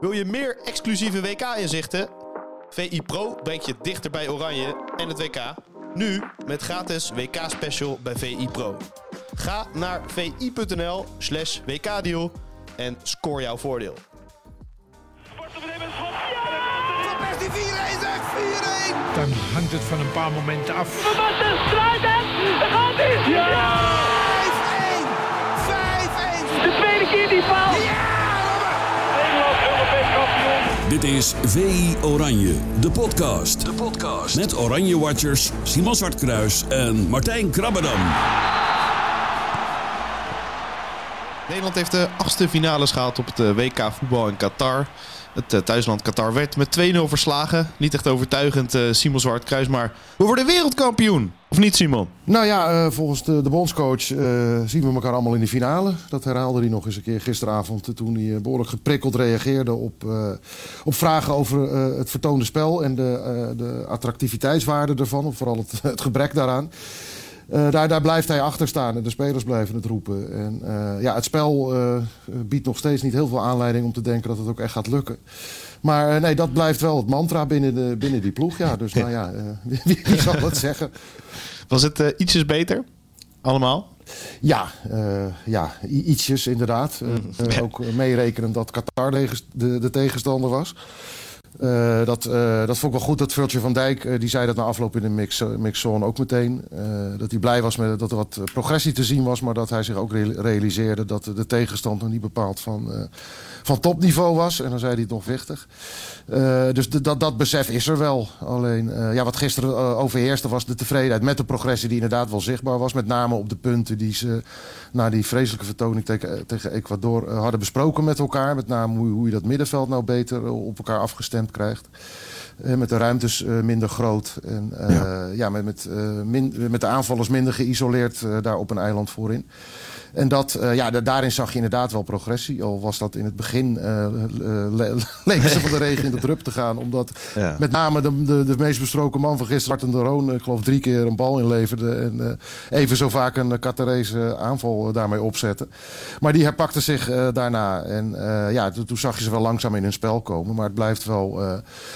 Wil je meer exclusieve WK-inzichten? VI Pro brengt je dichter bij Oranje en het WK. Nu met gratis WK-special bij VI Pro. Ga naar vi.nl slash WK-deal en score jouw voordeel. Persie 4-1 zeg, 4-1! Dan hangt het van een paar momenten af. Een strijd, Daar gaat hij! Ja! Dit is VI Oranje, de podcast. De podcast. Met Oranje Watchers Simon Zwartkruis en Martijn Krabbedam. Nederland heeft de achtste finales gehaald op het eh, WK voetbal in Qatar. Het eh, thuisland Qatar werd met 2-0 verslagen. Niet echt overtuigend, eh, Simon Zwartkruis, maar we worden wereldkampioen. Of niet, Simon? Nou ja, eh, volgens de, de bondscoach eh, zien we elkaar allemaal in de finale. Dat herhaalde hij nog eens een keer gisteravond... eh, toen hij eh, behoorlijk geprikkeld reageerde op, op vragen over het vertoonde spel... en de, de attractiviteitswaarde ervan, of vooral het, het gebrek daaraan. Eh, daar, daar blijft hij achter staan en de spelers blijven het roepen. En uh, ja, het spel uh, biedt nog steeds niet heel veel aanleiding om te denken dat het ook echt gaat lukken. Maar nee, dat blijft wel het mantra binnen, de, binnen die ploeg. Ja, dus nou ja, wie, wie, zal het zeggen? Was het ietsjes beter? Allemaal? Ja, ja ietsjes inderdaad. Mm. ook meerekenen dat Qatar de, de tegenstander was. Uh, dat, uh, dat vond ik wel goed dat Virgil van Dijk, uh, die zei dat na afloop in de mix, mixzone ook meteen. dat hij blij was met dat er wat progressie te zien was, maar dat hij zich ook realiseerde dat de tegenstand nog niet bepaald van, van topniveau was. En dan zei hij het nog wichtig. dus dat, dat besef is er wel. Alleen ja, wat gisteren overheerste was de tevredenheid met de progressie die inderdaad wel zichtbaar was. Met name op de punten die ze na die vreselijke vertoning tegen, tegen Ecuador hadden besproken met elkaar. Met name hoe, hoe je dat middenveld nou beter op elkaar afgestemd krijgt. Uh, met de ruimtes uh, minder groot. En uh, ja. ja. met, met, min, met de aanvallers minder geïsoleerd daar op een eiland voorin. En dat, ja, daarin zag je inderdaad wel progressie. Al was dat in het begin le leek ze van de regen in de drup te gaan. Omdat ja. met name de, de, de meest besproken man van gisteren, Martin de Roon, ik geloof drie keer een bal inleverde. En even zo vaak een Qatarese aanval daarmee opzette. Maar die herpakte zich daarna. En ja, toen zag je ze wel langzaam in hun spel komen. Maar het blijft wel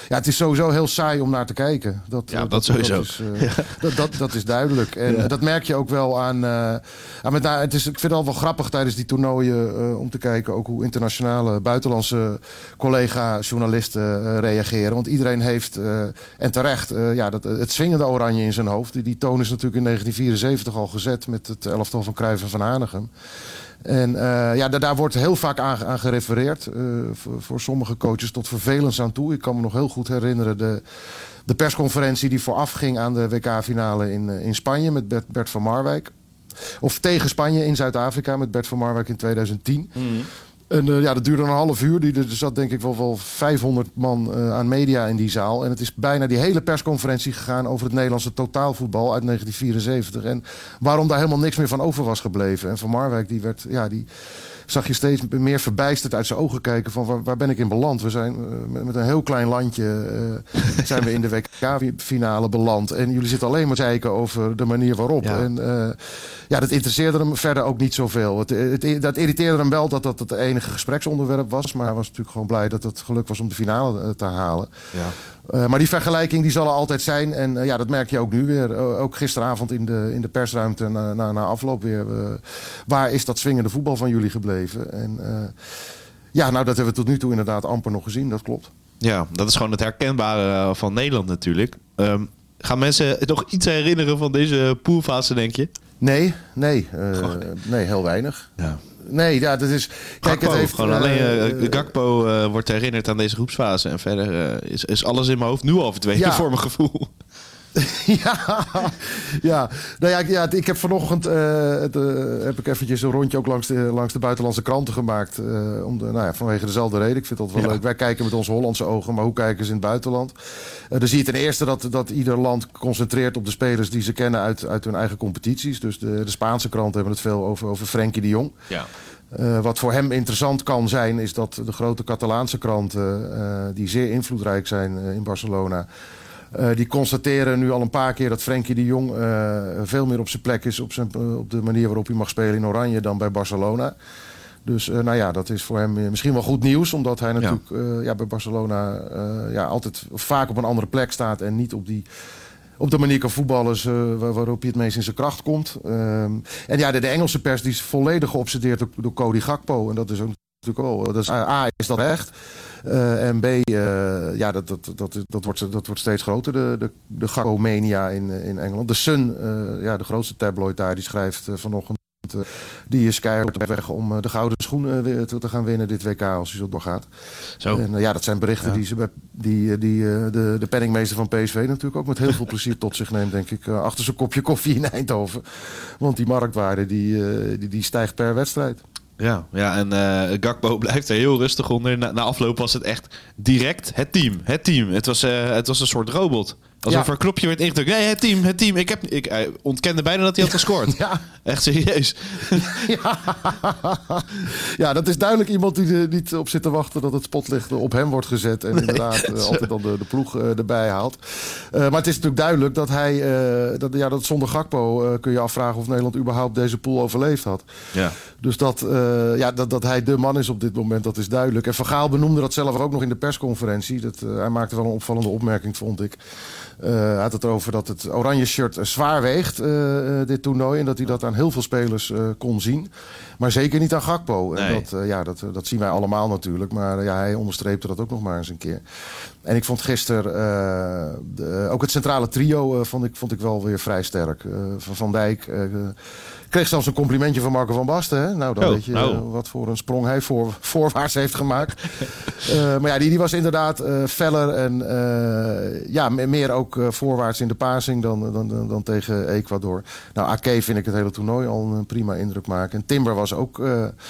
ja, het is sowieso heel saai om naar te kijken. Dat, ja, dat, dat sowieso. Dat is, uh, ja. dat, dat, dat, is duidelijk. En ja. dat merk je ook wel aan... Uh, aan met, nou, het is, vind het al wel grappig tijdens die toernooien... Uh, om te kijken ook hoe internationale buitenlandse collega-journalisten reageren. Want iedereen heeft, en terecht, ja, dat, het zwingende oranje in zijn hoofd. Die, die toon is natuurlijk in 1974 al gezet... met het elftal van Cruijff en Van Hanegem. En ja, daar, wordt heel vaak aan, gerefereerd. Voor, sommige coaches tot vervelens aan toe. Ik kan me nog heel goed herinneren de, de persconferentie die voorafging aan de WK-finale in, in Spanje met Bert van Marwijk. Of tegen Spanje in Zuid-Afrika met Bert van Marwijk in 2010. Mm. En uh, ja, dat duurde een half uur. Er zat denk ik wel, wel 500 man uh, aan media in die zaal. En het is bijna die hele persconferentie gegaan over het Nederlandse totaalvoetbal uit 1974. En waarom daar helemaal niks meer van over was gebleven. En Van Marwijk die werd, ja, die zag je steeds meer verbijsterd uit zijn ogen kijken van waar, waar ben ik in beland. We zijn uh, met, een heel klein landje uh, zijn we in de WK-finale beland. En jullie zitten alleen maar zeiken over de manier waarop. Ja. En uh, ja, dat interesseerde hem verder ook niet zoveel. Het, het, dat irriteerde hem wel dat dat het enige gespreksonderwerp was. Maar hij was natuurlijk gewoon blij dat het geluk was om de finale te halen. Ja. Uh, maar die vergelijking die zal er altijd zijn. En uh, ja, dat merk je ook nu weer. Uh, ook gisteravond in de, in de persruimte na, na, na afloop weer. waar is dat swingende voetbal van jullie gebleven? En ja, nou dat hebben we tot nu toe inderdaad amper nog gezien. Dat klopt. Ja, dat is gewoon het herkenbare van Nederland natuurlijk. Um, gaan mensen nog iets herinneren van deze poolfase, denk je? Nee, nee. nee, heel weinig. Ja. Nee, ja, dat is. Kijk, Gakpo, het heeft. Gewoon alleen uh, Gakpo uh, wordt herinnerd aan deze groepsfase. En verder is, is alles in mijn hoofd nu al verdwenen ja. voor mijn gevoel. ja, ja. Nou ja, ja, ik heb vanochtend het, heb ik eventjes een rondje ook langs de, langs de buitenlandse kranten gemaakt. om de, nou ja, vanwege dezelfde reden. Ik vind dat wel ja. leuk. Wij kijken met onze Hollandse ogen, maar hoe kijken ze in het buitenland? dan zie je ten eerste dat, dat ieder land concentreert op de spelers die ze kennen uit, uit hun eigen competities. Dus de, de Spaanse kranten hebben het veel over, over Frenkie de Jong. Ja. Uh, wat voor hem interessant kan zijn, is dat de grote Catalaanse kranten, uh, die zeer invloedrijk zijn uh, in Barcelona, die constateren nu al een paar keer dat Frenkie de Jong veel meer op zijn plek is op, zijn, op de manier waarop hij mag spelen in Oranje dan bij Barcelona. Dus nou ja, dat is voor hem misschien wel goed nieuws. Omdat hij natuurlijk ja. ja bij Barcelona ja, altijd vaak op een andere plek staat. En niet op die op de manier kan voetballen waarop je het meest in zijn kracht komt. Um, en ja, de, de, Engelse pers die is volledig geobsedeerd door, door Cody Gakpo. En dat is ook natuurlijk wel. Dat is, A, is dat echt. Uh, en B, uh, ja, dat, dat, dat, dat, wordt, dat wordt steeds groter, de, de, de Gakpo-mania in, in Engeland. De Sun, ja, de grootste tabloid daar, die schrijft vanochtend die is keihard op weg om de gouden schoen weer te, gaan winnen dit WK als hij zo doorgaat. Zo. En ja, dat zijn berichten die, ze, die, die de, de penningmeester van PSV natuurlijk ook met heel veel plezier tot zich neemt, denk ik. achter zijn kopje koffie in Eindhoven. Want die marktwaarde die, die, die stijgt per wedstrijd. Ja, ja en uh, Gakpo blijft er heel rustig onder. Na, na, afloop was het echt direct het team. Het team. Het was, uh, het was een soort robot. Alsof er een knopje werd ingedrukt. Nee, het team, het team. Ik, heb, ik hij ontkende bijna dat hij had gescoord. Ja. Echt serieus. Ja. ja, dat is duidelijk iemand die er niet op zit te wachten dat het spotlicht op hem wordt gezet. En inderdaad uh, altijd dan de, de ploeg uh, erbij haalt. Uh, maar het is natuurlijk duidelijk dat hij, dat, ja, dat zonder Gakpo kun je afvragen of Nederland überhaupt deze pool overleefd had. Ja. Dus dat, ja, dat, dat hij de man is op dit moment, dat is duidelijk. En Van Gaal benoemde dat zelf ook nog in de persconferentie. Dat, hij maakte wel een opvallende opmerking, vond ik. Uh, hij had het over dat het oranje shirt zwaar weegt, uh, dit toernooi. En dat hij dat aan heel veel spelers uh, kon zien. Maar zeker niet aan Gakpo. Nee. En dat, ja, dat, dat zien wij allemaal natuurlijk. Maar ja, hij onderstreepte dat ook nog maar eens een keer. En ik vond gisteren ook het centrale trio vond, ik, vond ik wel weer vrij sterk. van Van Dijk kreeg zelfs een complimentje van Marco van Basten. Hè? Nou, dan oh, weet je nou. wat voor een sprong hij voor, voorwaarts heeft gemaakt. uh, maar ja, die, die was inderdaad uh, feller en ja, meer ook voorwaarts in de passing dan, dan, dan, dan, tegen Ecuador. Nou, Ake vind ik het hele toernooi al een prima indruk maken. En Timber was ook,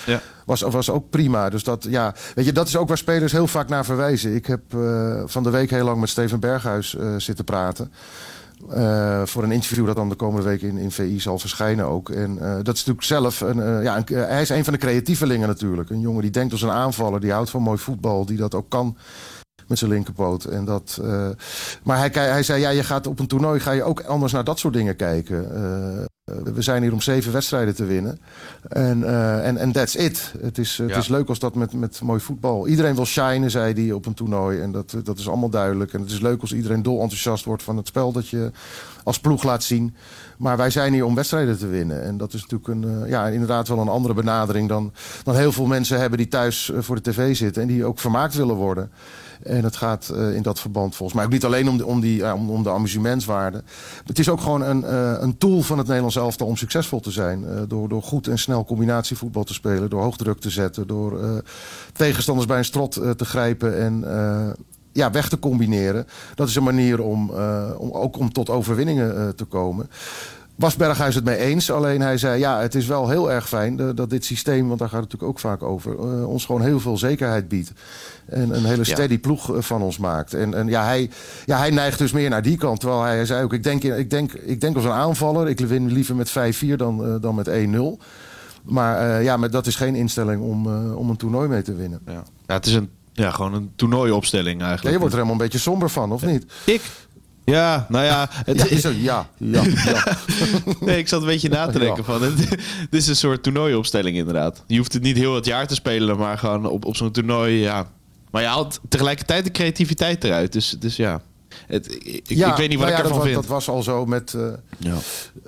ja. was, was ook prima. Dus dat, ja, weet je, dat is ook waar spelers heel vaak naar verwijzen. Ik heb van de week heel lang met Steven Berghuis zitten praten. Uh, voor een interview dat dan de komende week in, in VI zal verschijnen ook. En uh, dat is natuurlijk zelf, een, uh, ja, een, hij is een van de creatievelingen natuurlijk. Een jongen die denkt als een aanvaller, die houdt van mooi voetbal, die dat ook kan met zijn linkerpoot. En dat, maar hij, hij zei, ja, je gaat op een toernooi ga je ook anders naar dat soort dingen kijken. Eh, we zijn hier om zeven wedstrijden te winnen. En uh, en en that's it. Het is, het is leuk als dat met, met mooi voetbal. Iedereen wil shinen, zei hij op een toernooi. En dat, dat is allemaal duidelijk. En het is leuk als iedereen dol enthousiast wordt van het spel dat je als ploeg laat zien. Maar wij zijn hier om wedstrijden te winnen. En dat is natuurlijk een, ja, inderdaad wel een andere benadering dan, dan heel veel mensen hebben die thuis voor de tv zitten en die ook vermaakt willen worden. En het gaat uh, in dat verband volgens mij ook niet alleen om de, om die, om, de amusementswaarde. Het is ook gewoon een, uh, een tool van het Nederlands elftal om succesvol te zijn. door, door goed en snel combinatievoetbal te spelen, door hoogdruk te zetten, door tegenstanders bij een strot te grijpen en ja, weg te combineren. Dat is een manier om, om ook om tot overwinningen te komen was Berghuis het mee eens. Alleen hij zei, ja, het is wel heel erg fijn dat dit systeem... want daar gaat het natuurlijk ook vaak over... Uh, ons gewoon heel veel zekerheid biedt. En een hele steady ploeg eh, van ons maakt. En, en ja, hij, ja, hij neigt dus meer naar die kant. Terwijl hij zei ook, ik denk, ik denk, ik denk als een aanvaller... ik win liever met 5-4 dan, uh, dan met 1-0. Maar uh, ja, maar dat is geen instelling om, om een toernooi mee te winnen. Ja, ja het is een, ja, gewoon een toernooiopstelling eigenlijk. Ja, je wordt er helemaal een beetje somber van, of niet? Ik? Ja, nou ja. Het is zo, ja, ja, ja. nee, ik zat een beetje na te denken van. Het, dit is een soort toernooiopstelling inderdaad. Je hoeft het niet heel het jaar te spelen, maar gewoon op, op zo'n toernooi, ja. Maar je haalt tegelijkertijd de creativiteit eruit. Dus, dus ja. Het, ik, ja, ik weet niet wat nou ik ervan dat, vind. Dat was al zo met... Uh, ja.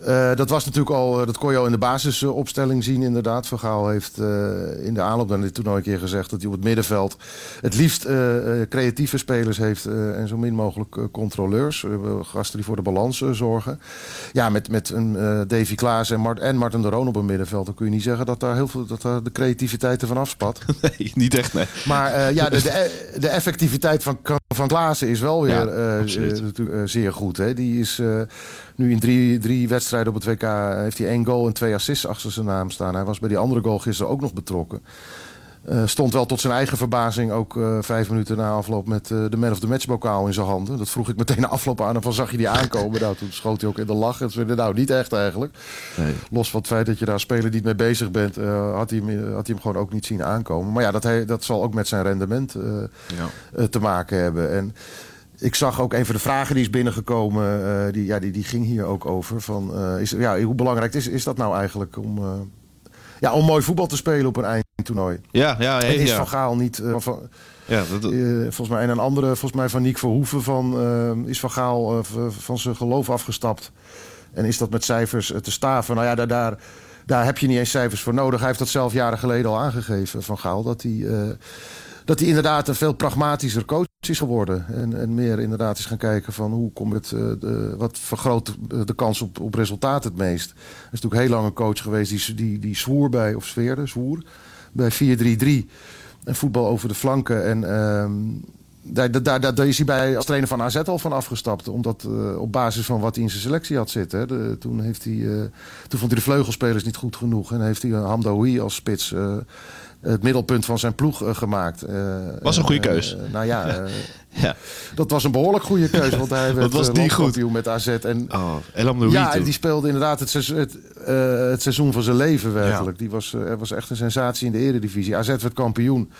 Uh, dat was natuurlijk al... Uh, dat kon je al in de basisopstelling zien inderdaad. Vergaal heeft in de aanloop naar dit toernooi een keer gezegd... dat hij op het middenveld het liefst creatieve spelers heeft... en zo min mogelijk controleurs. gasten die voor de balans zorgen. Ja, met, met een Davy Klaas en, Mart, en Martin de Roon op het middenveld... dan kun je niet zeggen dat daar heel veel dat daar de creativiteit ervan afspat. nee, niet echt, nee. Maar ja, de, de, de, effectiviteit van, van Klaassen is wel weer... Ja uh, zeer goed. Hè? Die is nu in drie, drie wedstrijden op het WK... heeft hij één goal en twee assists achter zijn naam staan. Hij was bij die andere goal gisteren ook nog betrokken. Uh, stond wel tot zijn eigen verbazing ook uh, vijf minuten na afloop met uh, de man of the match bokaal in zijn handen. Dat vroeg ik meteen na afloop aan en van zag je die aankomen. nou, toen schoot hij ook in de lach. Het is nou niet echt eigenlijk. Nee. Los van het feit dat je daar speler niet mee bezig bent, had, hij hem, had hij hem gewoon ook niet zien aankomen. Maar ja, dat, hij, dat zal ook met zijn rendement ja. te maken hebben. En ik zag ook een van de vragen die is binnengekomen. Uh, die, ja, die, die ging hier ook over. Van, uh, is, ja, hoe belangrijk is, is dat nou eigenlijk om, uh, ja, om mooi voetbal te spelen op een toernooi. Ja, ja, En is ja. Van Gaal niet... eh, van, ja dat, eh, volgens mij en een andere, volgens mij van Nick Verhoeven, van, eh, is Van Gaal eh, van zijn geloof afgestapt. En is dat met cijfers eh, te staven? Nou ja, daar, daar, daar heb je niet eens cijfers voor nodig. Hij heeft dat zelf jaren geleden al aangegeven, Van Gaal. Dat hij, eh, dat hij inderdaad een veel pragmatischer coach is geworden. En, en meer inderdaad is gaan kijken van hoe komt het, eh, de, wat vergroot de kans op, op resultaat het meest. Hij is natuurlijk heel lang een coach geweest die, die, die zwoer bij, of sfeerde, zwoer, bij 4-3-3. En voetbal over de flanken. En ehm, daar, daar, daar, is hij bij als trainer van AZ al van afgestapt. Omdat eh, op basis van wat hij in zijn selectie had zitten. Toen, heeft hij, eh, toen vond hij de vleugelspelers niet goed genoeg. En heeft hij Hamdaoui als spits eh, het middelpunt van zijn ploeg eh, gemaakt. Eh, Was een en, goede eh, keus. nou ja, ja. dat was een behoorlijk goede keuze. Want hij werd was die landskampioen met AZ. En, Oh, El Amdoui ja, die speelde inderdaad het seizoen, het, het seizoen van zijn leven werkelijk. Die was, er was echt een sensatie in de eredivisie. AZ werd kampioen.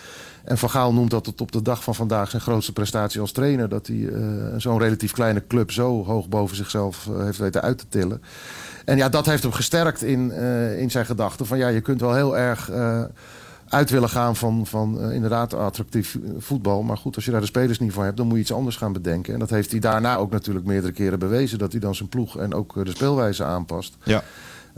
En Van Gaal noemt dat tot op de dag van vandaag zijn grootste prestatie als trainer. Dat hij zo'n relatief kleine club zo hoog boven zichzelf heeft weten uit te tillen. En ja, dat heeft hem gesterkt in, in zijn gedachten. Van ja, je kunt wel heel erg uit willen gaan van, van eh, inderdaad attractief voetbal. Maar goed, als je daar de spelers niet voor hebt, dan moet je iets anders gaan bedenken. En dat heeft hij daarna ook natuurlijk meerdere keren bewezen. Dat hij dan zijn ploeg en ook eh, de speelwijze aanpast. Ja.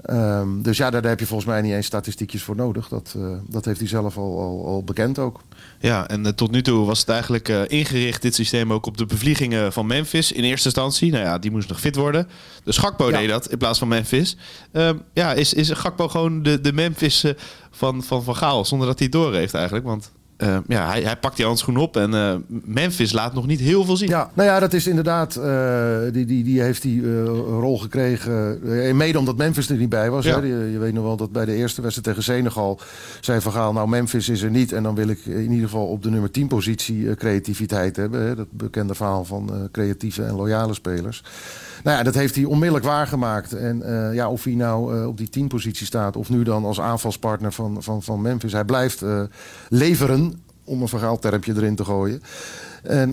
Ehm, dus ja, daar, daar heb je volgens mij niet eens statistiekjes voor nodig. Dat, eh, dat heeft hij zelf al, al, al bekend ook. Ja, en eh, tot nu toe was het eigenlijk eh, ingericht, dit systeem, ook op de bevliegingen van Memphis in eerste instantie. Nou ja, die moest nog fit worden. Dus Gakpo Ja. deed dat in plaats van Memphis. Ehm, ja, is, is Gakpo gewoon de, de Memphis van, van Van Gaal, zonder dat hij het door heeft eigenlijk? Want eh, ja, hij, hij pakt die handschoen op en eh, Memphis laat nog niet heel veel zien. Ja, nou ja, dat is inderdaad. eh, die, die, die heeft die eh, rol gekregen. mede omdat Memphis er niet bij was. Ja. Hè. Je, je weet nog wel dat bij de eerste wedstrijd tegen Senegal. zei Van Gaal, nou Memphis is er niet. En dan wil ik in ieder geval op de nummer 10 positie creativiteit hebben. Hè. Dat bekende verhaal van creatieve en loyale spelers. Nou ja, dat heeft hij onmiddellijk waargemaakt. En eh, ja, of hij nou eh, op die 10 positie staat. of nu dan als aanvalspartner van, van, van Memphis. Hij blijft eh, leveren. Om een verhaaltermpje erin te gooien. En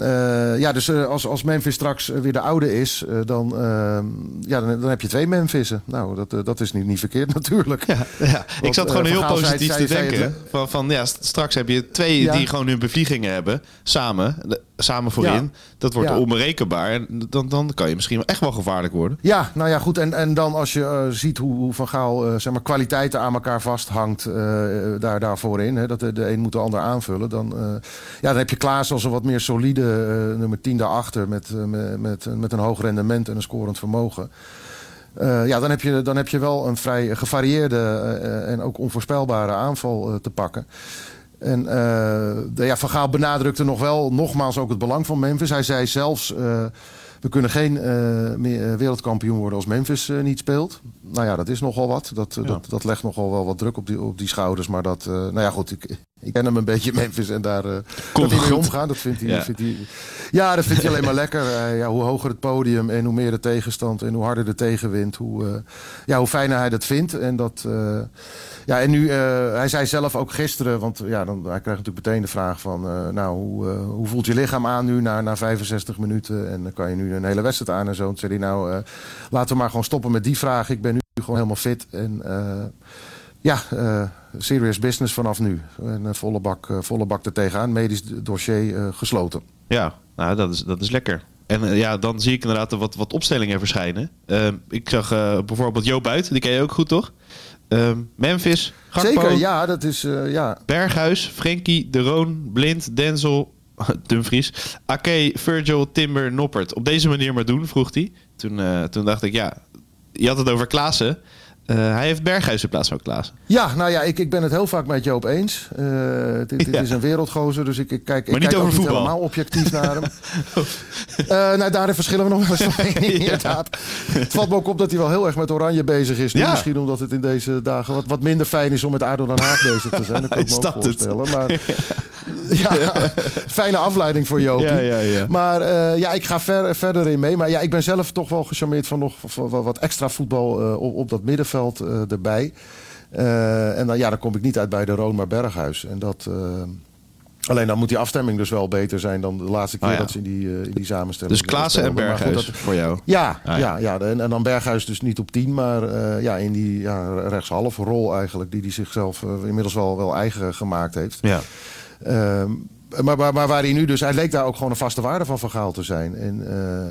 ja, dus als, als Memphis straks weer de oude is, dan, eh, ja, dan, dan heb je twee Memphissen. Nou, dat, dat is niet, niet verkeerd natuurlijk. Ja, ja. ik zat gewoon heel positief zei- te zei denken. het, van, van, ja, st- straks heb je twee Ja. die gewoon hun bevliegingen hebben, samen, samen voorin. Ja. Dat wordt Ja. onberekenbaar. En dan, dan kan je misschien echt wel gevaarlijk worden. Ja, nou ja, goed. En, en dan als je eh, ziet hoe, hoe Van Gaal eh, zeg maar, kwaliteiten aan elkaar vasthangt uh, daar, daarvoor in. Hè, dat de, de een moet de ander aanvullen. Dan, ja, dan heb je Klaas als een wat meer solide nummer 10 daarachter. Met, met, met, met een hoog rendement en een scorend vermogen. Uh, ja, dan heb, je, dan heb je wel een vrij gevarieerde uh, en ook onvoorspelbare aanval uh, te pakken. En uh, de, ja, Van Gaal benadrukte nog wel nogmaals ook het belang van Memphis. Hij zei zelfs, uh, we kunnen geen uh, meer wereldkampioen worden als Memphis uh, niet speelt. Nou ja, dat is nogal wat. Dat, ja. dat, dat legt nogal wel wat druk op die, op die schouders. Maar dat, nou ja goed, ik, ik ken hem een beetje Memphis en daar kan hij mee omgaan. Dat vindt hij, ja. Vindt hij, ja, dat vindt hij alleen maar lekker. Ja, hoe hoger het podium en hoe meer de tegenstand en hoe harder de tegenwind, hoe, ja, hoe fijner hij dat vindt. En dat, ja, en nu, uh, hij zei zelf ook gisteren, want ja, dan, hij krijgt natuurlijk meteen de vraag van, uh, nou, hoe, uh, hoe voelt je lichaam aan nu na, na 65 minuten? En dan kan je nu een hele wedstrijd aan en zo. En zei hij, nou, laten we maar gewoon stoppen met die vraag. Ik ben nu gewoon helemaal fit en ja, serious business vanaf nu. En volle, bak, volle bak er tegenaan. Medisch dossier gesloten. Ja, nou, dat, is, dat is lekker. En ja, dan zie ik inderdaad wat, wat opstellingen verschijnen. Ik zag bijvoorbeeld Joop Buit, die ken je ook goed, toch? Uh, Memphis, Gakpo, Zeker, ja, dat is, uh, ja. Berghuis, Frenkie, De Roon, Blind, Denzel, Dumfries, Ake, Virgil, Timber, Noppert. Op deze manier maar doen, vroeg hij. Toen, uh, toen dacht ik, ja, je had het over Klaassen. Uh, hij heeft Berghuis in plaats van Klaassen. Ja, nou ja, ik, ik ben het heel vaak met Joop eens. Uh, dit, dit ja. is een wereldgozer, dus ik, ik kijk, maar ik kijk niet helemaal objectief naar hem. uh, nou, daarin verschillen we nog wel eens van. Het valt me ook op dat hij wel heel erg met Oranje bezig is. Ja. Misschien omdat het in deze dagen wat, wat minder fijn is om met ADO Den Haag bezig te zijn. Dat kan ik me ook voorstellen. Maar, ja, fijne afleiding voor Joop. Ja, ja, ja. Maar ja, ik ga ver, verder in mee. Maar ja, ik ben zelf toch wel gecharmeerd van nog van wat extra voetbal op, op dat middenveld uh, erbij. Uh, en dan, ja, dan kom ik niet uit bij de Roon, maar Berghuis. En dat, uh, Alleen dan moet die afstemming dus wel beter zijn dan de laatste keer Oh ja. dat ze in die, eh, in die samenstelling Dus Klaassen en goed, Berghuis dat- voor jou. Ja, Ah, ja. ja. Ja, en, en dan Berghuis dus niet op 10, maar eh, ja, in die ja, rechtshalve rol eigenlijk, die hij zichzelf eh, inmiddels wel, wel eigen gemaakt heeft. Ja. Ehm, maar, maar, maar waar hij nu dus, hij leek daar ook gewoon een vaste waarde van Van Gaal te zijn. En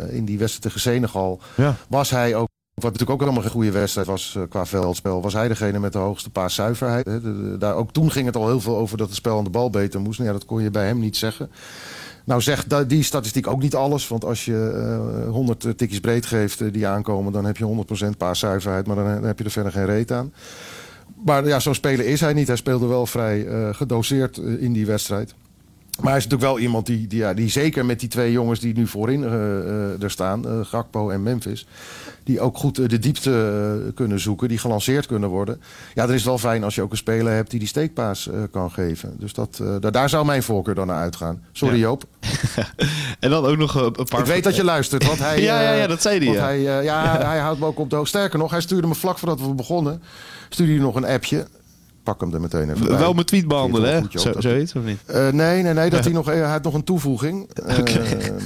eh, in die wedstrijd tegen Senegal Ja. was hij ook, wat natuurlijk ook helemaal geen goede wedstrijd was eh, qua veldspel, was hij degene met de hoogste paaszuiverheid. hè. Daar, ook toen ging het al heel veel over dat het spel aan de bal beter moest. Nou ja, dat kon je bij hem niet zeggen. Nou zegt die statistiek ook niet alles. Want als je eh 100 tikjes breed geeft eh, die aankomen... dan heb je 100% paaszuiverheid. Maar dan, heb je er verder geen reet aan. Maar ja, zo'n speler is hij niet. Hij speelde wel vrij eh, gedoseerd eh, in die wedstrijd. Maar hij is natuurlijk wel iemand die, die, ja, die zeker met die twee jongens die nu voorin eh, eh, er staan, eh, Gakpo en Memphis, die ook goed eh, de diepte eh, kunnen zoeken, die gelanceerd kunnen worden. Ja, dan is het wel fijn als je ook een speler hebt die die steekpaas eh, kan geven. Dus dat, daar, zou mijn voorkeur dan naar uitgaan. Sorry Ja. Joop. En dan ook nog een paar... Ik weet dat je luistert, want hij... Ja, ja, ja, dat zei hij, ja. Hij, ja, hij houdt me ook op de hoogte. Sterker nog, hij stuurde me vlak voordat we begonnen, stuurde hij nog een appje. Pak hem er meteen even bij. Wel mijn tweet behandelen, hè? Zo, zoiets, of niet? Nee, nee, nee. Dat hij, nog, hij had nog een toevoeging. Eh,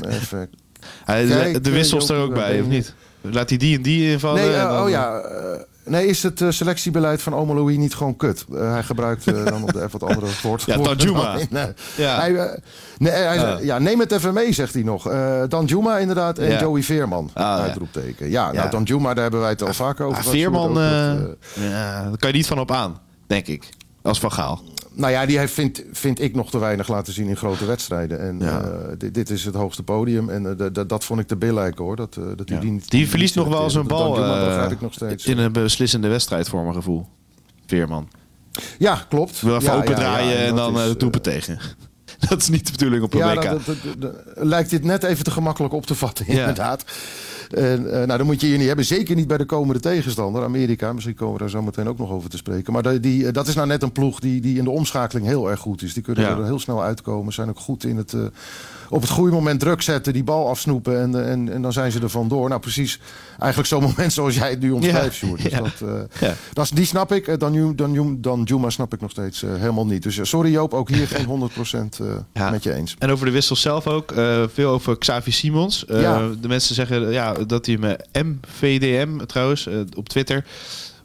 even. Hij, Kijk, de wissels er ook bij, of niet? Laat hij die en die invallen? Nee, en eh, dan- oh ja. eh, nee, is het eh, selectiebeleid van Oma Louis niet gewoon kut? Eh, hij gebruikt eh, dan op even wat andere woord. Ja, Danjuma. nee. Ja. Hij, eh, nee, hij ja, neem het even mee, zegt hij nog. Eh Danjuma inderdaad en Ja. Joey Veerman. Ah, uitroepteken. Ja, nou Danjuma, daar hebben wij het al vaker over Ah. Veerman, eh, eh, daar kan je niet van op aan, denk ik. Als Van Gaal. Nou ja, die heeft, vind, vind ik nog te weinig laten zien in grote wedstrijden. En Ja. eh, dit, dit is het hoogste podium. En eh, dat vond ik te billijk hoor. Dat, eh, dat Ja. die, niet- Die verliest nog wel eens een bal ik nog steeds. in een beslissende wedstrijd voor mijn gevoel. Veerman. Ja, klopt. Wil even Ja, open ja, ja, draaien en dan is, toepen tegen. dat is niet de bedoeling op een Ja, WK. dat, dat- dat- dat- lijkt dit net even te gemakkelijk op te vatten, Ja. inderdaad. En, eh, nou, dan moet je hier niet hebben. Zeker niet bij de komende tegenstander, Amerika. Misschien komen we daar zo meteen ook nog over te spreken. Maar die, eh, dat is nou net een ploeg die, die in de omschakeling heel erg goed is. Die kunnen Ja. er heel snel uitkomen. Zijn ook goed in het eh, op het goede moment druk zetten, die bal afsnoepen. En, en, en dan zijn ze er vandoor. Nou, precies eigenlijk zo'n moment zoals jij het nu omschrijft, Ja. Sjoerd. Dus dat, die snap ik. Dan, dan, dan Juma snap ik nog steeds helemaal niet. Dus sorry Joop, ook hier geen 100% eh, Ja. met je eens. En over de wissel zelf ook. eh, veel over Xavi Simons. Eh, Ja. De mensen zeggen ja, dat hij me MVDM trouwens eh, op Twitter.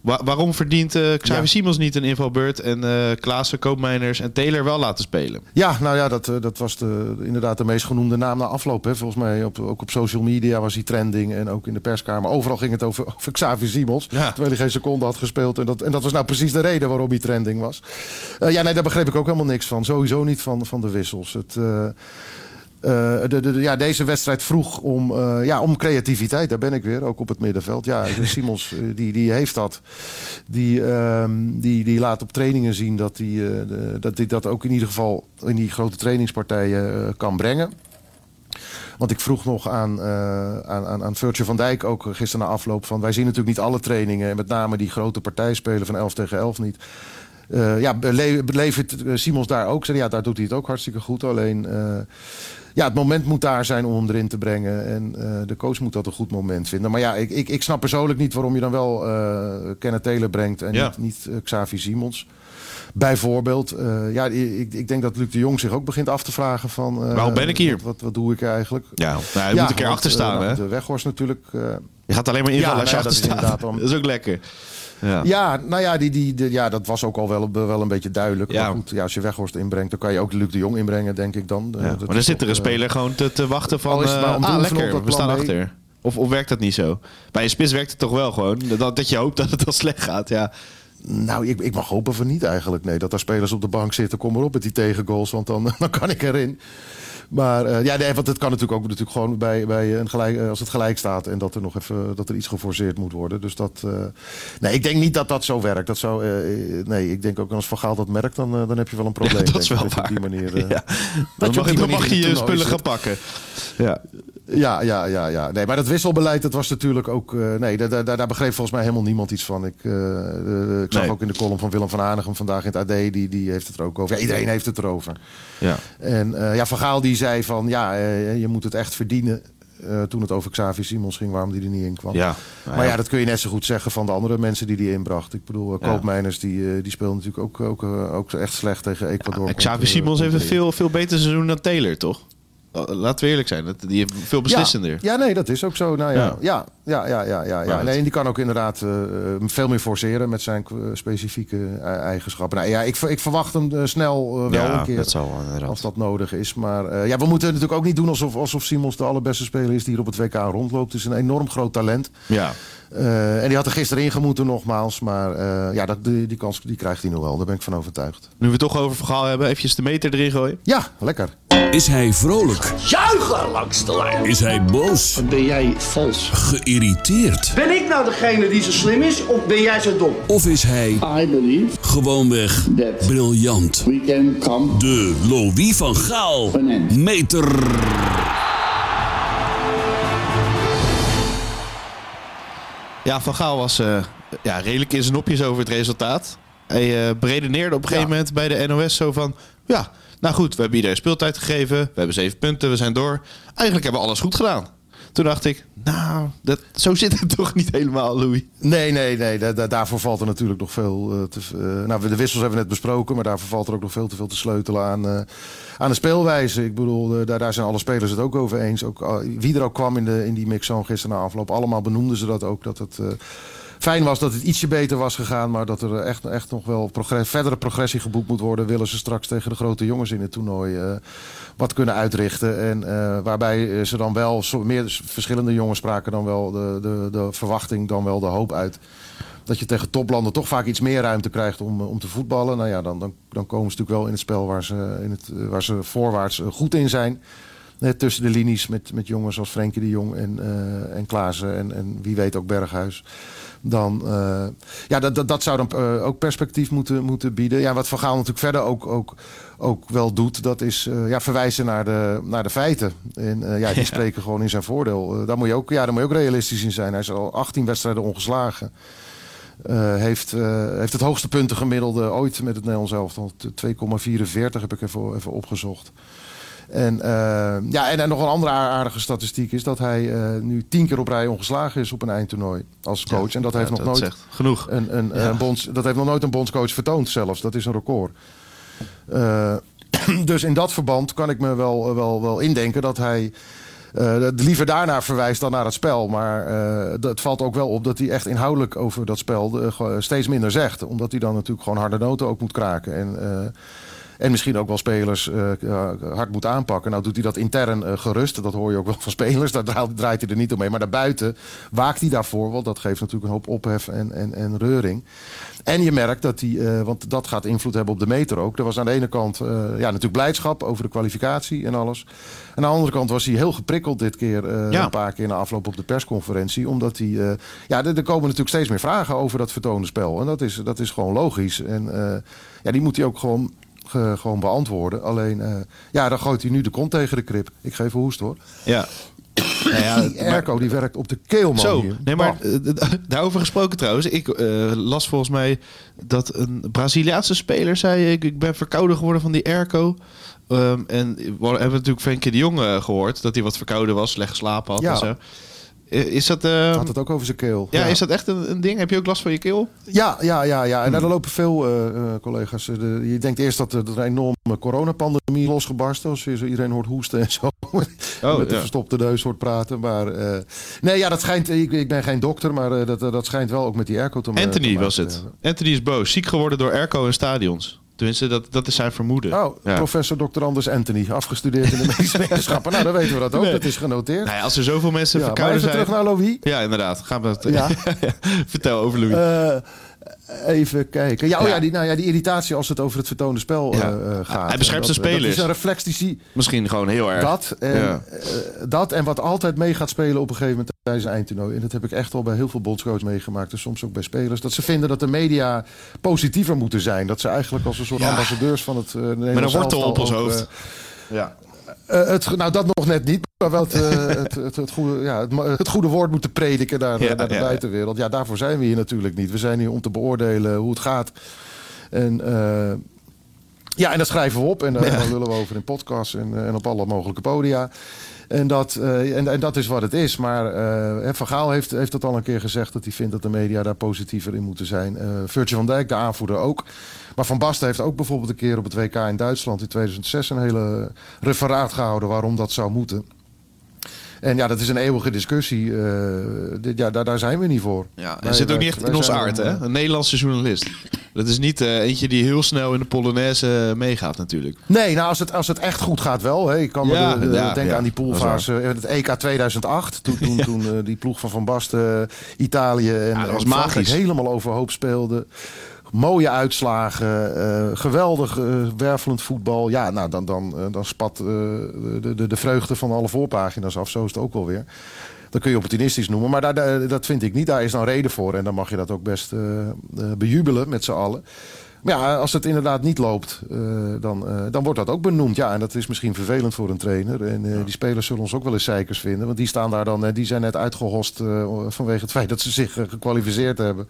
Wa- waarom verdient eh, Xavi Ja. Simons niet een invalbeurt en eh Klaassen, Koopmeiners en Taylor wel laten spelen? Ja, nou ja, dat, eh, dat was de, inderdaad de meest genoemde naam na afloop. Hè. Volgens mij op, ook op social media was hij trending en ook in de perskamer. Overal ging het over, over Xavi Simons. Ja. Terwijl hij geen seconde had gespeeld. En dat, en dat was nou precies de reden waarom hij trending was. Ja, nee, daar begreep ik ook helemaal niks van. Sowieso niet van, van de wissels. Het, de, de, de- ja, deze wedstrijd vroeg om, eh, ja, om creativiteit. Daar ben ik weer, ook op het middenveld. Ja, Simons, eh, die, die heeft dat. Die, ehm, die, die laat op trainingen zien dat hij eh, dat, dat ook in ieder geval in die grote trainingspartijen eh, kan brengen. Want ik vroeg nog aan, eh aan, aan, van Dijk ook gisteren na afloop van... wij zien natuurlijk niet alle trainingen... en met name die grote partijspelen van 11 tegen 11 niet... Eh, ja, levert eh, Simons daar ook. Ja, daar doet hij het ook hartstikke goed. Alleen, eh, ja, het moment moet daar zijn om hem erin te brengen. En eh, de coach moet dat een goed moment vinden. Maar ja, ik, ik, ik snap persoonlijk niet waarom je dan wel eh Kenneth Taylor brengt... en Ja. niet, niet eh, Xavi Simons. Bijvoorbeeld. Ja, ik, ik denk dat Luc de Jong zich ook begint af te vragen van... Waarom ben ik hier? Wat, wat, wat doe ik eigenlijk? Ja, nou, je moet een keer achter staan. nou, hè? De Weghorst natuurlijk... Je gaat alleen maar invallen Ja, als je nou achter staat. Dat is ook lekker. Ja. Ja, nou ja, die, die, die- ja, dat was ook al wel, wel een beetje duidelijk. Ja. Maar goed, ja, als je Weghorst inbrengt, dan kan je ook Luc de Jong inbrengen, denk ik dan. Eh, Ja, dat maar dan zit er een eh, speler gewoon te, te wachten van... het maar eh, ah, lekker, we staan achter. Of, of werkt dat niet zo? Bij een spits werkt het toch wel gewoon? Dat, dat je hoopt dat het al slecht gaat, ja. Nou, ik, ik mag hopen van niet eigenlijk. Nee, dat er spelers op de bank zitten, kom maar op met die tegengoals, want dan, dan kan ik erin. Maar eh, ja, nee, want het kan natuurlijk ook natuurlijk gewoon bij, bij een gelijk, eh, als het gelijk staat en dat er nog even dat er iets geforceerd moet worden. Dus dat. eh, nee, ik denk niet dat dat zo werkt. Dat zou, nee, ik denk ook als Van Gaal dat merkt, dan, dan heb je wel een probleem. dat is wel ik, dat je waar. op die manier. ja. dat Dan je mag, dan mag je je spullen gaan pakken. Ja. Ja, ja, ja, ja. Nee, maar dat wisselbeleid, dat was natuurlijk ook. eh, nee, daar, daar, daar begreep volgens mij helemaal niemand iets van. Ik, eh, eh, ik zag Nee. ook in de column van Willem van Hanegem vandaag in het AD, die, die heeft het er ook over. Ja, iedereen heeft het erover. Ja. En ja, Van Gaal die zei van ja, je moet het echt verdienen. toen het over Xavi Simons ging, waarom die er niet in kwam. Ja. Maar ja, dat kun je net zo goed zeggen van de andere mensen die die inbracht. Ik bedoel, Ja. Koopmeiners die, die speelde natuurlijk ook, ook, ook echt slecht tegen Ecuador. Xavi Simons heeft een veel, veel beter seizoen dan Taylor, toch? Laten we eerlijk zijn. Die heeft veel beslissender. Ja, ja, nee, dat is ook zo. Nou ja, Ja. ja, ja, ja, ja, ja. Nee, en die kan ook inderdaad eh, veel meer forceren met zijn eh, specifieke eh, eigenschappen. Nou ja, ik, ik verwacht hem snel wel een keer. dat zal. Als dat nodig is. Maar ja, we moeten natuurlijk ook niet doen alsof, alsof Simons de allerbeste speler is die hier op het WK rondloopt. Het is een enorm groot talent. Ja. En die had er gisteren ingemoeten nogmaals. Maar ja, dat, die, die kans die krijgt hij nog wel. Daar ben ik van overtuigd. Nu we het toch over verhaal hebben, eventjes de meter erin gooien. Ja, lekker. Is hij vrolijk? Juichen langs de lijn. Is hij boos? Ben jij vals? Geïrriteerd? Ben ik nou degene die zo slim is of ben jij zo dom? Of is hij I believe gewoonweg that briljant? we can come De Louis van Gaal meter. Ja, Van Gaal was eh, ja, redelijk in zijn nopjes over het resultaat. Hij eh beredeneerde op een gegeven Ja. moment bij de NOS zo van... Ja, nou goed, we hebben iedereen speeltijd gegeven. We hebben zeven punten, we zijn door. Eigenlijk hebben we alles goed gedaan. Toen dacht ik, nou, dat, zo zit het toch niet helemaal, Louis. Nee, nee, nee. da- da- daarvoor valt er natuurlijk nog veel eh, te. eh, nou, de wissels hebben we net besproken, maar daarvoor valt er ook nog veel te veel te sleutelen aan, eh, aan de speelwijze. Ik bedoel, daar, daar zijn alle spelers het ook over eens. Ook, wie er ook kwam in, de, in die gisteren na afloop, allemaal benoemden ze dat ook. Dat het fijn was dat het ietsje beter was gegaan, maar dat er echt, echt nog wel progress, verdere progressie geboekt moet worden. Willen ze straks tegen de grote jongens in het toernooi eh, wat kunnen uitrichten. En eh, waarbij ze dan wel, meer verschillende jongens spraken dan wel de, de, de verwachting, dan wel de hoop uit. Dat je tegen toplanden toch vaak iets meer ruimte krijgt om, eh, om te voetballen. Nou ja, dan, dan, dan komen ze natuurlijk wel in het spel waar ze, in het, eh, waar ze voorwaarts eh, goed in zijn. Net tussen de linies met, met jongens als Frenkie de Jong en, eh en Klaassen en, en wie weet ook Berghuis. Dan, eh, ja, dat, dat, dat zou dan eh, ook perspectief moeten, moeten bieden. Ja, wat Van Gaal natuurlijk verder ook, ook, ook wel doet, dat is ja, verwijzen naar de, naar de feiten. En ja, die spreken gewoon in zijn voordeel. Daar, moet je ook, ja, daar moet je ook realistisch in zijn. Hij is al 18 wedstrijden ongeslagen. Heeft, heeft het hoogste puntengemiddelde ooit met het Nederlands elftal. 2,44 heb ik even, even opgezocht. En, eh, ja, en, en nog een andere aardige statistiek is dat hij eh, nu tien keer op rij ongeslagen is op een eindtoernooi als coach. en dat heeft Ja, nog nooit genoeg. een, een, een bonds, dat heeft nog nooit een bondscoach vertoond zelfs. Dat is een record. Eh, dus in dat verband kan ik me wel, wel, wel indenken dat hij liever daarnaar verwijst dan naar het spel. Maar dat- het valt ook wel op dat hij echt inhoudelijk over dat spel steeds minder zegt. Omdat hij dan natuurlijk gewoon harde noten ook moet kraken. En, en misschien ook wel spelers eh, ja, hard moet aanpakken. Nou doet hij dat intern eh, gerust. Dat hoor je ook wel van spelers. Daar draait, draait hij er niet omheen. Maar daarbuiten waakt hij daarvoor. Want dat geeft natuurlijk een hoop ophef en, en, en reuring. En je merkt dat hij, eh, want dat gaat invloed hebben op de meter ook. Er was aan de ene kant eh, ja, natuurlijk blijdschap over de kwalificatie en alles. Aan de andere kant was hij heel geprikkeld dit keer. eh, Ja. Een paar keer na afloop op de persconferentie. Omdat hij. eh, ja, er, er komen natuurlijk steeds meer vragen over dat vertoonde spel. En dat is, dat is gewoon logisch. En eh, ja, die moet hij ook gewoon, ge- gewoon beantwoorden. Alleen, eh, ja, dan gooit hij nu de kont tegen de krip. Ik geef een hoest hoor. Ja. Nou ja, Die Erco die werkt op de keel. Zo, hier. nee, maar Oh. eh, daarover gesproken trouwens. Ik eh, las volgens mij dat een Braziliaanse speler zei... Ik, ik ben verkouden geworden van die airco. Ehm, en we hebben natuurlijk Frenkie de Jong eh, gehoord... dat hij wat verkouden was, slecht geslapen had Ja. en zo. Eh, Is dat, eh, Had het ook over zijn keel. ja, is dat echt een, een ding? Heb je ook last van je keel? Ja, ja, ja, ja. Hmm. En daar lopen veel eh, eh, collega's. de- je denkt eerst dat er dat er een enorme coronapandemie losgebarsten. Zo iedereen hoort hoesten en zo. met de Oh, ja. verstopte neus hoort praten. Maar nee, ja, dat schijnt. Ik, ik ben geen dokter, maar dat, dat schijnt wel ook met die airco te ma- te Anthony maken was het. Anthony is boos. Ziek geworden door airco in stadions. Tenminste, dat, dat is zijn vermoeden. Oh, Ja. professor Dr. Anders Anthony, afgestudeerd in de medische wetenschappen. Nou, dan weten we dat ook. Nee. Dat is genoteerd. Nou ja, als er zoveel mensen ja, maar verkouden zijn... terug naar Louis. Ja, inderdaad. Gaan we het... Ja. Vertel over Louis. Eh, even kijken. Ja, oh Ja. ja, die, nou ja, die irritatie als het over het vertoonde spel Ja. eh, eh, gaat. Hij beschermt Dat- zijn Dat spelers. is een reflex die zie, Misschien gewoon heel erg. Dat en, Ja. eh, dat en wat altijd mee gaat spelen op een gegeven moment tijdens een eindtoernooi. En dat heb ik echt al bij heel veel bondscoaches meegemaakt. En soms ook bij spelers. Dat ze vinden dat de media positiever moeten zijn. Dat ze eigenlijk als een soort ambassadeurs van het uh, Met een wortel op ons hoofd. ja. Het, nou, dat nog net niet. Maar wel het, eh, het, het, het, goede, ja, het, goede woord moeten prediken naar, Ja, naar de ja, ja. buitenwereld. Ja, daarvoor zijn we hier natuurlijk niet. We zijn hier om te beoordelen hoe het gaat. En eh, Ja, en dat schrijven we op en, daar lullen we over in podcasts en, eh, en op alle mogelijke podia. En dat, eh, en, en dat is wat het is. Maar eh, Van Gaal heeft, heeft dat al een keer gezegd... dat hij vindt dat de media daar positiever in moeten zijn. Uh, Virtue van Dijk, de aanvoerder ook. Maar Van Basten heeft ook bijvoorbeeld een keer op het WK in Duitsland... in 2006 een hele referaat gehouden waarom dat zou moeten. En ja, dat is een eeuwige discussie. dit, ja, daar, daar zijn we niet voor. Ja, en zit ook niet echt in ons aard, hè? Een Nederlandse journalist. Dat is niet uh, eentje die heel snel in de Polonaise meegaat natuurlijk. Nee, nou als het, als het echt goed gaat wel. Hè. Ik kan me ja, de, de, ja, denken ja, aan die poolfase. Het EK 2008. Toen, toen, toen die ploeg van Van Basten Italië en, dat was magisch. helemaal overhoop speelde. Mooie uitslagen, uh, geweldig wervelend voetbal. Ja, nou dan, dan, dan spat de, de, de vreugde van alle voorpagina's af. Zo is het ook wel weer. Dat kun je opportunistisch noemen. Maar daar, dat vind ik niet. Daar is dan reden voor. En dan mag je dat ook best bejubelen met z'n allen. Maar ja, als het inderdaad niet loopt, uh, dan, uh, dan wordt dat ook benoemd. Ja, en dat is misschien vervelend voor een trainer. En uh, ja. die spelers zullen ons ook wel eens zeikers vinden. Want die staan daar dan, die zijn net uitgehost vanwege het feit dat ze zich gekwalificeerd hebben.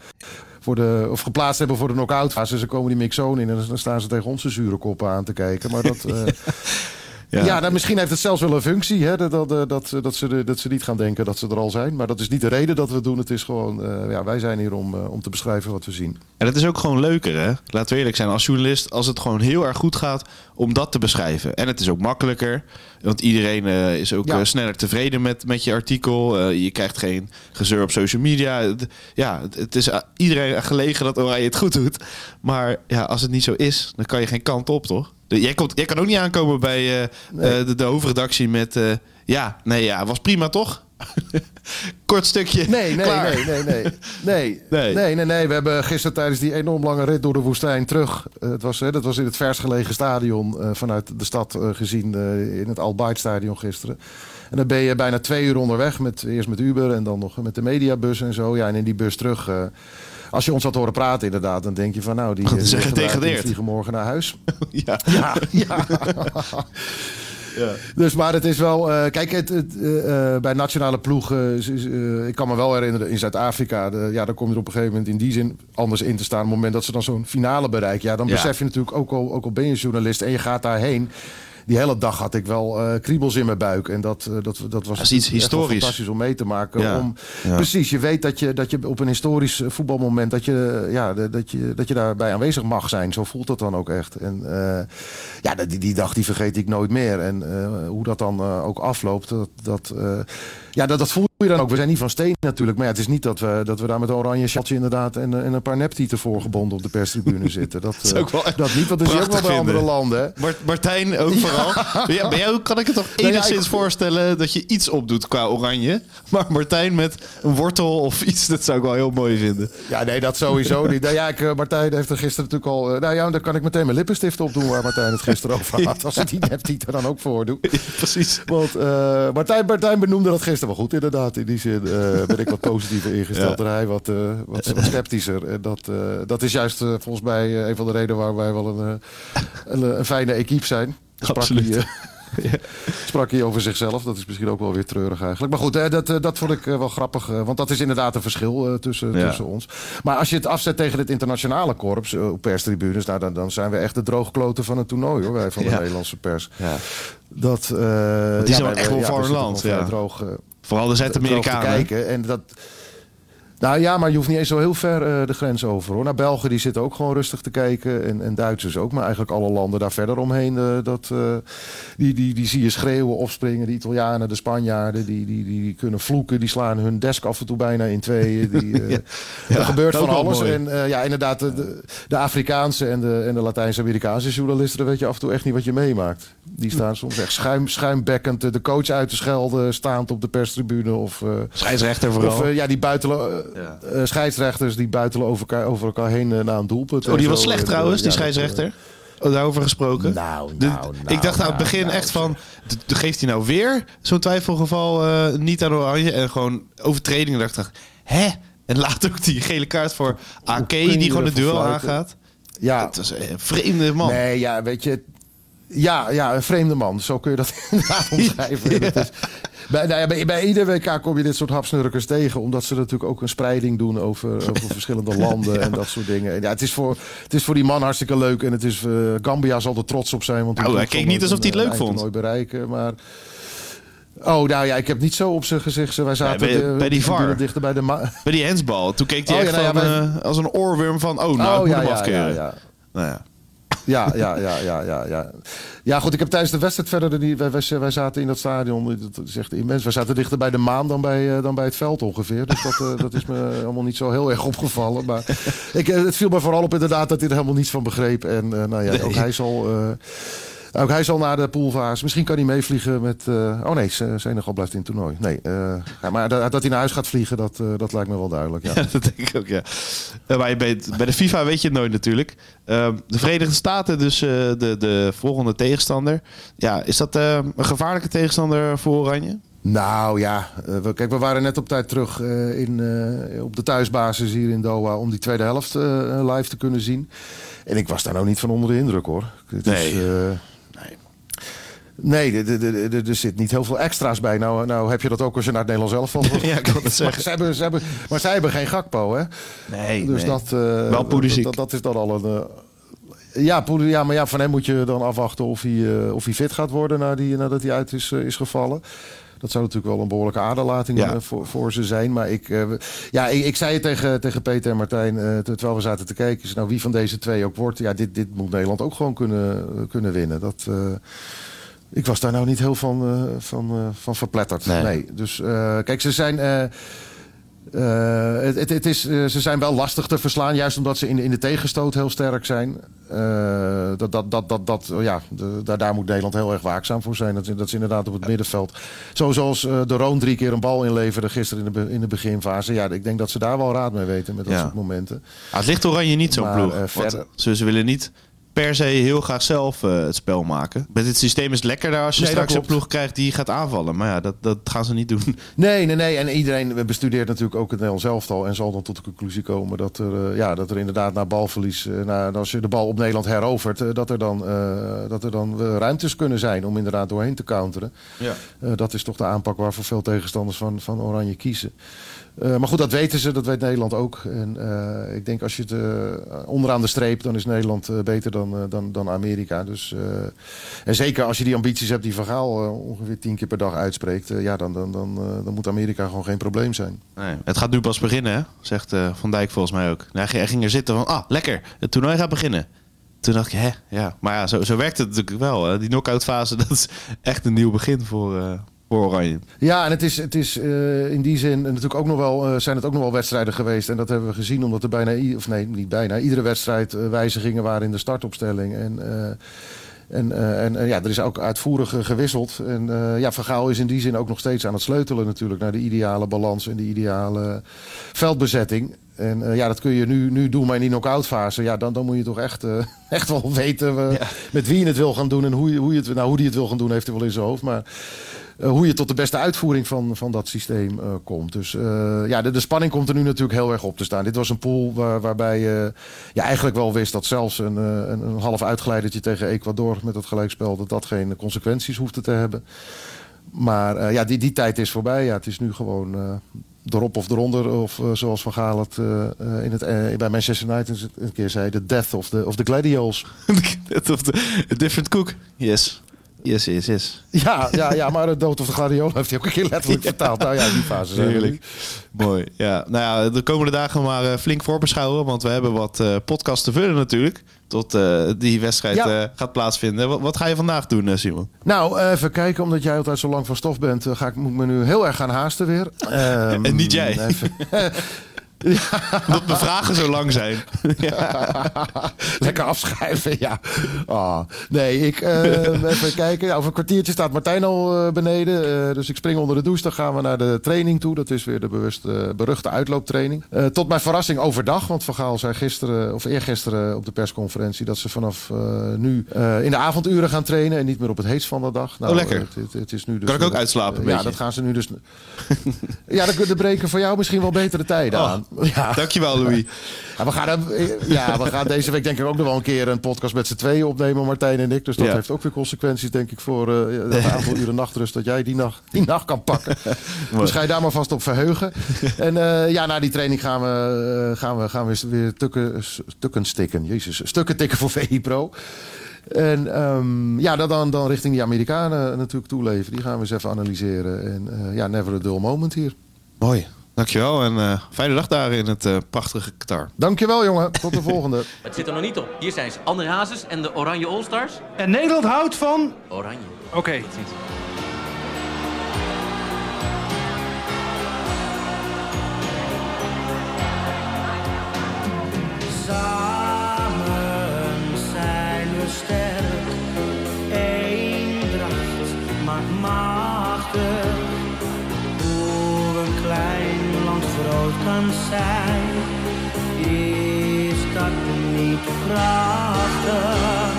Voor de, of geplaatst hebben voor de knock-out fase. Ze komen die mixzone in en dan staan ze tegen onze zure koppen aan te kijken. Maar dat... Ja, ja nou, misschien heeft het zelfs wel een functie. Hè, dat, dat, dat, dat, ze, dat ze niet gaan denken dat ze er al zijn. Maar dat is niet de reden dat we het doen. Het is gewoon, uh, ja, wij zijn hier om, uh, om te beschrijven wat we zien. En het is ook gewoon leuker, hè? Laten we eerlijk zijn, als journalist, als het gewoon heel erg goed gaat, om dat te beschrijven. En het is ook makkelijker, want iedereen uh, is ook ja. sneller tevreden met, met je artikel. je krijgt geen gezeur op social media. Ja, het, het is iedereen gelegen dat Oranje het goed doet. Maar ja, als het niet zo is, dan kan je geen kant op, toch? Jij, komt, jij kan ook niet aankomen bij uh, nee. uh, de, de, hoofdredactie met... Uh, ja, nee, ja, was prima toch? Kort stukje. Nee, nee, nee, nee, nee, nee. Nee. Nee, nee, nee. We hebben gisteren tijdens die enorm lange rit door de woestijn terug. het was, dat was in het vers gelegen stadion vanuit de stad gezien. in het Al stadion gisteren. En dan ben je bijna twee uur onderweg. Met, eerst met Uber en dan nog met de mediabus en zo. Ja, en in die bus terug als je ons had horen praten inderdaad, dan denk je van nou, die, die, die, die vliegen morgen naar huis. ja. ja, ja. Ja. Dus, maar het is wel. Uh, kijk, het, het, uh, bij nationale ploegen. Ik kan me wel herinneren in Zuid-Afrika. Ja, dan kom je er op een gegeven moment in die zin anders in te staan. Op het moment dat ze dan zo'n finale bereiken. Ja, dan ja. besef je natuurlijk ook al, ook al ben je journalist en je gaat daarheen die hele dag had ik wel uh, kriebels in mijn buik. En dat, uh, dat, dat was dat iets historisch. fantastisch om mee te maken. Ja. Om, ja. Precies, je weet dat je, dat je op een historisch voetbalmoment... Dat je, ja, dat, je, dat je daarbij aanwezig mag zijn. Zo voelt dat dan ook echt. En ja, die, die dag die vergeet ik nooit meer. En hoe dat dan ook afloopt, dat... dat ja, dat, dat voel je dan ook. We zijn niet van steen natuurlijk. Maar ja, het is niet dat we, dat we daar met een oranje chatje inderdaad... en, en een paar neptieten voorgebonden op de perstribune zitten. Dat, dat, is ook wel dat niet, want dat is ook wel bij andere landen. Hè? Martijn ook vooral. Ja, bij jou kan ik het toch enigszins nee, ja, ik... voorstellen dat je iets opdoet qua oranje. Maar Martijn met een wortel of iets, dat zou ik wel heel mooi vinden. Ja, nee, dat sowieso niet. Nou, ja, ik, Martijn heeft er gisteren natuurlijk al... Nou ja, dan kan ik meteen mijn lippenstift opdoen waar Martijn het gisteren over had. Als ik die neptieten dan ook voor doe. Ja, precies. Want uh, Martijn, Martijn benoemde dat gisteren wel goed inderdaad. In die zin uh, ben ik wat positiever ingesteld en hij wat, wat, wat, sceptischer. En dat, dat is juist volgens mij een van de redenen waar wij wel een, een, een fijne equipe zijn. Absoluut. Die, ja. sprak hij over zichzelf. Dat is misschien ook wel weer treurig eigenlijk. Maar goed, dat, dat vond ik wel grappig. Want dat is inderdaad een verschil tussen, ja. tussen ons. Maar als je het afzet tegen het internationale korps op perstribunes... Nou, dan, dan zijn we echt de droogkloten van het toernooi, hoor. Wij van de ja. Nederlandse pers. Dat, uh, die zijn echt wel voor een land. Ja. Droog, Vooral de Zuid-Amerikanen. kijken. En dat... Nou ja, maar je hoeft niet eens zo heel ver uh, de grens over hoor. Nou, Belgen die zitten ook gewoon rustig te kijken. En, en Duitsers ook. Maar eigenlijk alle landen daar verder omheen. Uh, dat, uh, die, die, die zie je schreeuwen, opspringen. De Italianen, de Spanjaarden. Die, die, die kunnen vloeken. Die slaan hun desk af en toe bijna in tweeën. Die, ja. Ja, er gebeurt van alles. En ja, inderdaad, de, de, Afrikaanse en de, en de Latijns-Amerikaanse journalisten. Dan weet je af en toe echt niet wat je meemaakt. Die staan soms echt schuim, schuimbekkend de coach uit te schelden. Staand op de perstribune. Of, Scheidsrechter vooral. Of ja, die buitelen ja. Uh, scheidsrechters die buitelen over elkaar, over elkaar heen uh, naar een doelpunt. Oh, die was slecht trouwens, die scheidsrechter. Oh, daarover gesproken. Nou, de, nou, nou, ik dacht aan het nou, begin nou, echt van, geeft hij nou weer zo'n twijfelgeval uh, niet aan Oranje en gewoon overtredingen. dacht ik, hè? En laat ook die gele kaart voor AK die gewoon de duel aangaat. Ja, het was een vreemde man. Nee, ja, weet je, ja, ja, een vreemde man. Zo kun je dat inderdaad omschrijven. ja. Bij, nou ja, bij, bij ieder WK kom je dit soort hapsnurkers tegen. Omdat ze natuurlijk ook een spreiding doen over, over verschillende landen en dat soort dingen. En ja, het, is voor, het is voor die man hartstikke leuk. En het is, eh, Gambia zal er trots op zijn. Want Nou, hij keek nooit niet alsof hij het leuk eh, vond. eindtoernooi bereiken, maar... Oh, nou ja, ik heb niet zo op zijn gezicht. Wij zaten bij- bij die VAR. dichter bij de... Bij die handsbal. Toen keek hij Oh, echt ja, nou ja, van, eh, als een oorworm van... Oh, nou, oh, moet ja, hem ja. Nou ja. Ja, ja, ja, ja, ja, ja. Ja, goed, ik heb tijdens de wedstrijd verder... er niet- Wij, wij, zaten in dat stadion, dat is echt immens. Wij zaten dichter bij de maan dan bij, eh, dan bij het veld ongeveer. Dus dat, eh, dat is me allemaal niet zo heel erg opgevallen. Maar ik, eh, het viel me vooral op inderdaad dat hij er helemaal niets van begreep. En nou ja, ook hij zal... ook hij zal naar de poolfase. Misschien kan hij meevliegen met... eh, oh nee, Se- Senegal blijft in het toernooi. Nee, eh, ja, maar dat, dat hij naar huis gaat vliegen, dat, eh, dat lijkt me wel duidelijk. Ja. Ja, dat denk ik ook, ja. Maar je bent, bij de FIFA weet je het nooit natuurlijk. Ehm, de Verenigde Staten, dus de, de volgende tegenstander. Ja, is dat een gevaarlijke tegenstander voor Oranje? Nou ja, we, kijk, we waren net op tijd terug in, op de thuisbasis hier in Doha om die tweede helft live te kunnen zien. En ik was daar nou niet van onder de indruk hoor. Het Nee. Is, nee, er- er- er- er- er zit niet heel veel extra's bij. Nou, nou heb je dat ook als je naar het Nederlands zelf van Ja, ik wou het maar, zeggen. ze hebben, ze hebben, maar zij hebben geen Gakpo hè. Nee, Dus dat, eh, Wel Pulisic. dat, dat is dan al een... eh, ja, Poel- ja, maar ja, van hem moet je dan afwachten of hij, eh, of hij fit gaat worden na die, nadat hij uit is, is gevallen. Dat zou natuurlijk wel een behoorlijke aderlating Ja. voor, voor ze zijn. Maar ik, ja, ik, ik zei het tegen, tegen Peter en Martijn terwijl we zaten te kijken. Is, nou, wie van deze twee ook wordt, ja, dit, dit moet Nederland ook gewoon kunnen, kunnen winnen. Dat, ik was daar nou niet heel van, eh, van, eh, van verpletterd. Nee. Nee. Dus eh, kijk, ze zijn. het, het, het is, ze zijn wel lastig te verslaan, juist omdat ze in, de- in de tegenstoot heel sterk zijn. Dat, dat, dat, dat, dat, ja, de- daar, daar moet Nederland heel erg waakzaam voor zijn. Dat, dat is inderdaad op het middenveld. Zo zoals de Roon drie keer een bal inleverde gisteren in de, in de beginfase. Ja, ik denk dat ze daar wel raad mee weten met dat Ja. soort momenten. Ah, het ligt Oranje niet zo'n ploeg. Want ze, ze willen niet per se heel graag zelf eh, het spel maken. Met dit systeem is het lekkerder als je Nee, straks een ploeg krijgt die gaat aanvallen. Maar ja, dat, dat gaan ze niet doen. Nee, nee, nee. En iedereen bestudeert natuurlijk ook het Nederlands elftal. En zal dan tot de conclusie komen dat er, eh, ja, dat er inderdaad na balverlies... eh, na, als je de bal op Nederland herovert... dat er dan, dat er dan ruimtes kunnen zijn om inderdaad doorheen te counteren. Ja. Dat is toch de aanpak waarvoor veel tegenstanders van, van Oranje kiezen. Eh, maar goed, dat weten ze, dat weet Nederland ook. En eh, ik denk als je het eh, onderaan de streep, dan is Nederland beter dan, dan, dan Amerika. Dus, en zeker als je die ambities hebt die eh, ongeveer tien keer per dag uitspreekt, ja, dan, dan, dan, dan moet Amerika gewoon geen probleem zijn. Nee, het gaat nu pas beginnen, hè? zegt Van Dijk volgens mij ook. Nou, hij, ging- er zitten van, ah, lekker, het toernooi gaat beginnen. Toen dacht ik, hè, ja. Maar ja, zo, zo werkt het natuurlijk wel. Hè? Die knock-out fase, dat is echt een nieuw begin voor, voor Oranje. Ja, en het is, het is eh, in die zin natuurlijk ook nog wel, eh, zijn het ook nog wel wedstrijden geweest. En dat hebben we gezien, omdat er bijna, i- of nee, niet bijna, iedere wedstrijd eh, wijzigingen waren in de startopstelling. En, eh, en, eh, en ja, er is ook uitvoerig gewisseld. En eh, ja, Van Gaal is in die zin ook nog steeds aan het sleutelen natuurlijk naar de ideale balans en de ideale veldbezetting. En eh, ja, dat kun je nu, nu doen, maar in die knock-out fase, ja, dan, dan moet je toch echt, eh, echt wel weten met wie je het wil gaan doen. En hoe, je, hoe, je het, nou, hoe die het wil gaan doen, heeft hij wel in zijn hoofd. Maar hoe je tot de beste uitvoering van, van dat systeem eh, komt. Dus eh, ja, de, de spanning komt er nu natuurlijk heel erg op te staan. Dit was een pool waar, waarbij je ja, eigenlijk wel wist dat zelfs een, eh, een, een half uitgeleidertje tegen Ecuador met het gelijkspel, dat dat geen consequenties hoefde te hebben. Maar eh, ja, die, die tijd is voorbij. Ja, het is nu gewoon eh, erop of eronder. Of eh, zoals Van Gaal het, eh, eh, in het, eh, bij Manchester United een keer zei, de death of the, of the gladiolus. Of A different cook. Yes. Yes, yes, yes. Ja, ja, ja, maar de dood of de gladiolen heeft hij ook een keer letterlijk vertaald. Nou ja, die fase. Heerlijk. Mooi. Ja, nou ja, de komende dagen maar eh, flink voorbeschouwen. Want we hebben wat eh podcasts te vullen natuurlijk. Tot eh, die wedstrijd Ja. gaat plaatsvinden. Wat, wat ga je vandaag doen, Simon? Nou, even kijken, omdat jij altijd zo lang van stof bent, ga ik, moet ik me nu heel erg gaan haasten weer. Ehm, En niet jij. even- Omdat mijn vragen zo lang zijn. Lekker afschrijven, ja. Ah, nee, ik eh, even kijken. Ja, over een kwartiertje staat Martijn al eh, beneden. Eh, dus ik spring onder de douche. Dan gaan we naar de training toe. Dat is weer de bewuste, beruchte uitlooptraining. Eh, tot mijn verrassing overdag. Want Van Gaal zei gisteren, of eergisteren op de persconferentie... dat ze vanaf eh, nu eh, in de avonduren gaan trainen. En niet meer op het heetst van de dag. Nou, Oh, lekker. eh, Het, het, het is nu dus, Kan ik ook eh, uitslapen ja, beetje? dat gaan ze nu dus... ja, dan, dan breken voor jou misschien wel betere tijden Oh. aan. Ja. Dankjewel, Louis. Ja, we, gaan, hem- ja, we gaan deze week denk ik ook nog wel een keer een podcast met z'n tweeën opnemen, Martijn en ik. Dus dat Ja. heeft ook weer consequenties, denk ik, voor eh, het aantal uren nachtrust dat jij die nacht, die nacht kan pakken. dus ga je daar maar vast op verheugen. en eh, ja, na die training gaan we, eh, gaan we, gaan we weer tukken, stukken stikken. Jezus, stukken tikken voor VI Pro. En ehm, ja, dan- dan, dan richting die Amerikanen natuurlijk toeleven. Die gaan we eens even analyseren. En eh, ja, never a dull moment hier. Mooi. Dankjewel en eh, fijne dag daar in het eh, prachtige Qatar. Dankjewel jongen, tot de volgende. Het zit er nog niet op. Hier zijn ze. André Hazes en de Oranje All-Stars. En Nederland houdt van... Oranje. Oké. Tot zijn, is dat niet prachtig?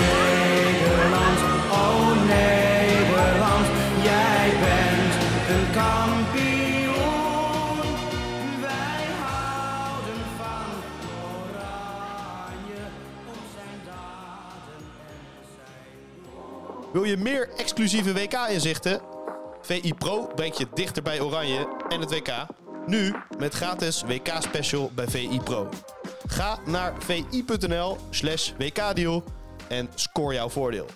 Nederland, oh Nederland, jij bent een kampioen. Wij houden van Oranje, om zijn daden en zijn Wil je meer exclusieve WK-inzichten? VI Pro brengt je dichter bij Oranje en het WK. Nu met gratis WK-special bij VI Pro. Ga naar vi.nl slash WK-deal en score jouw voordeel.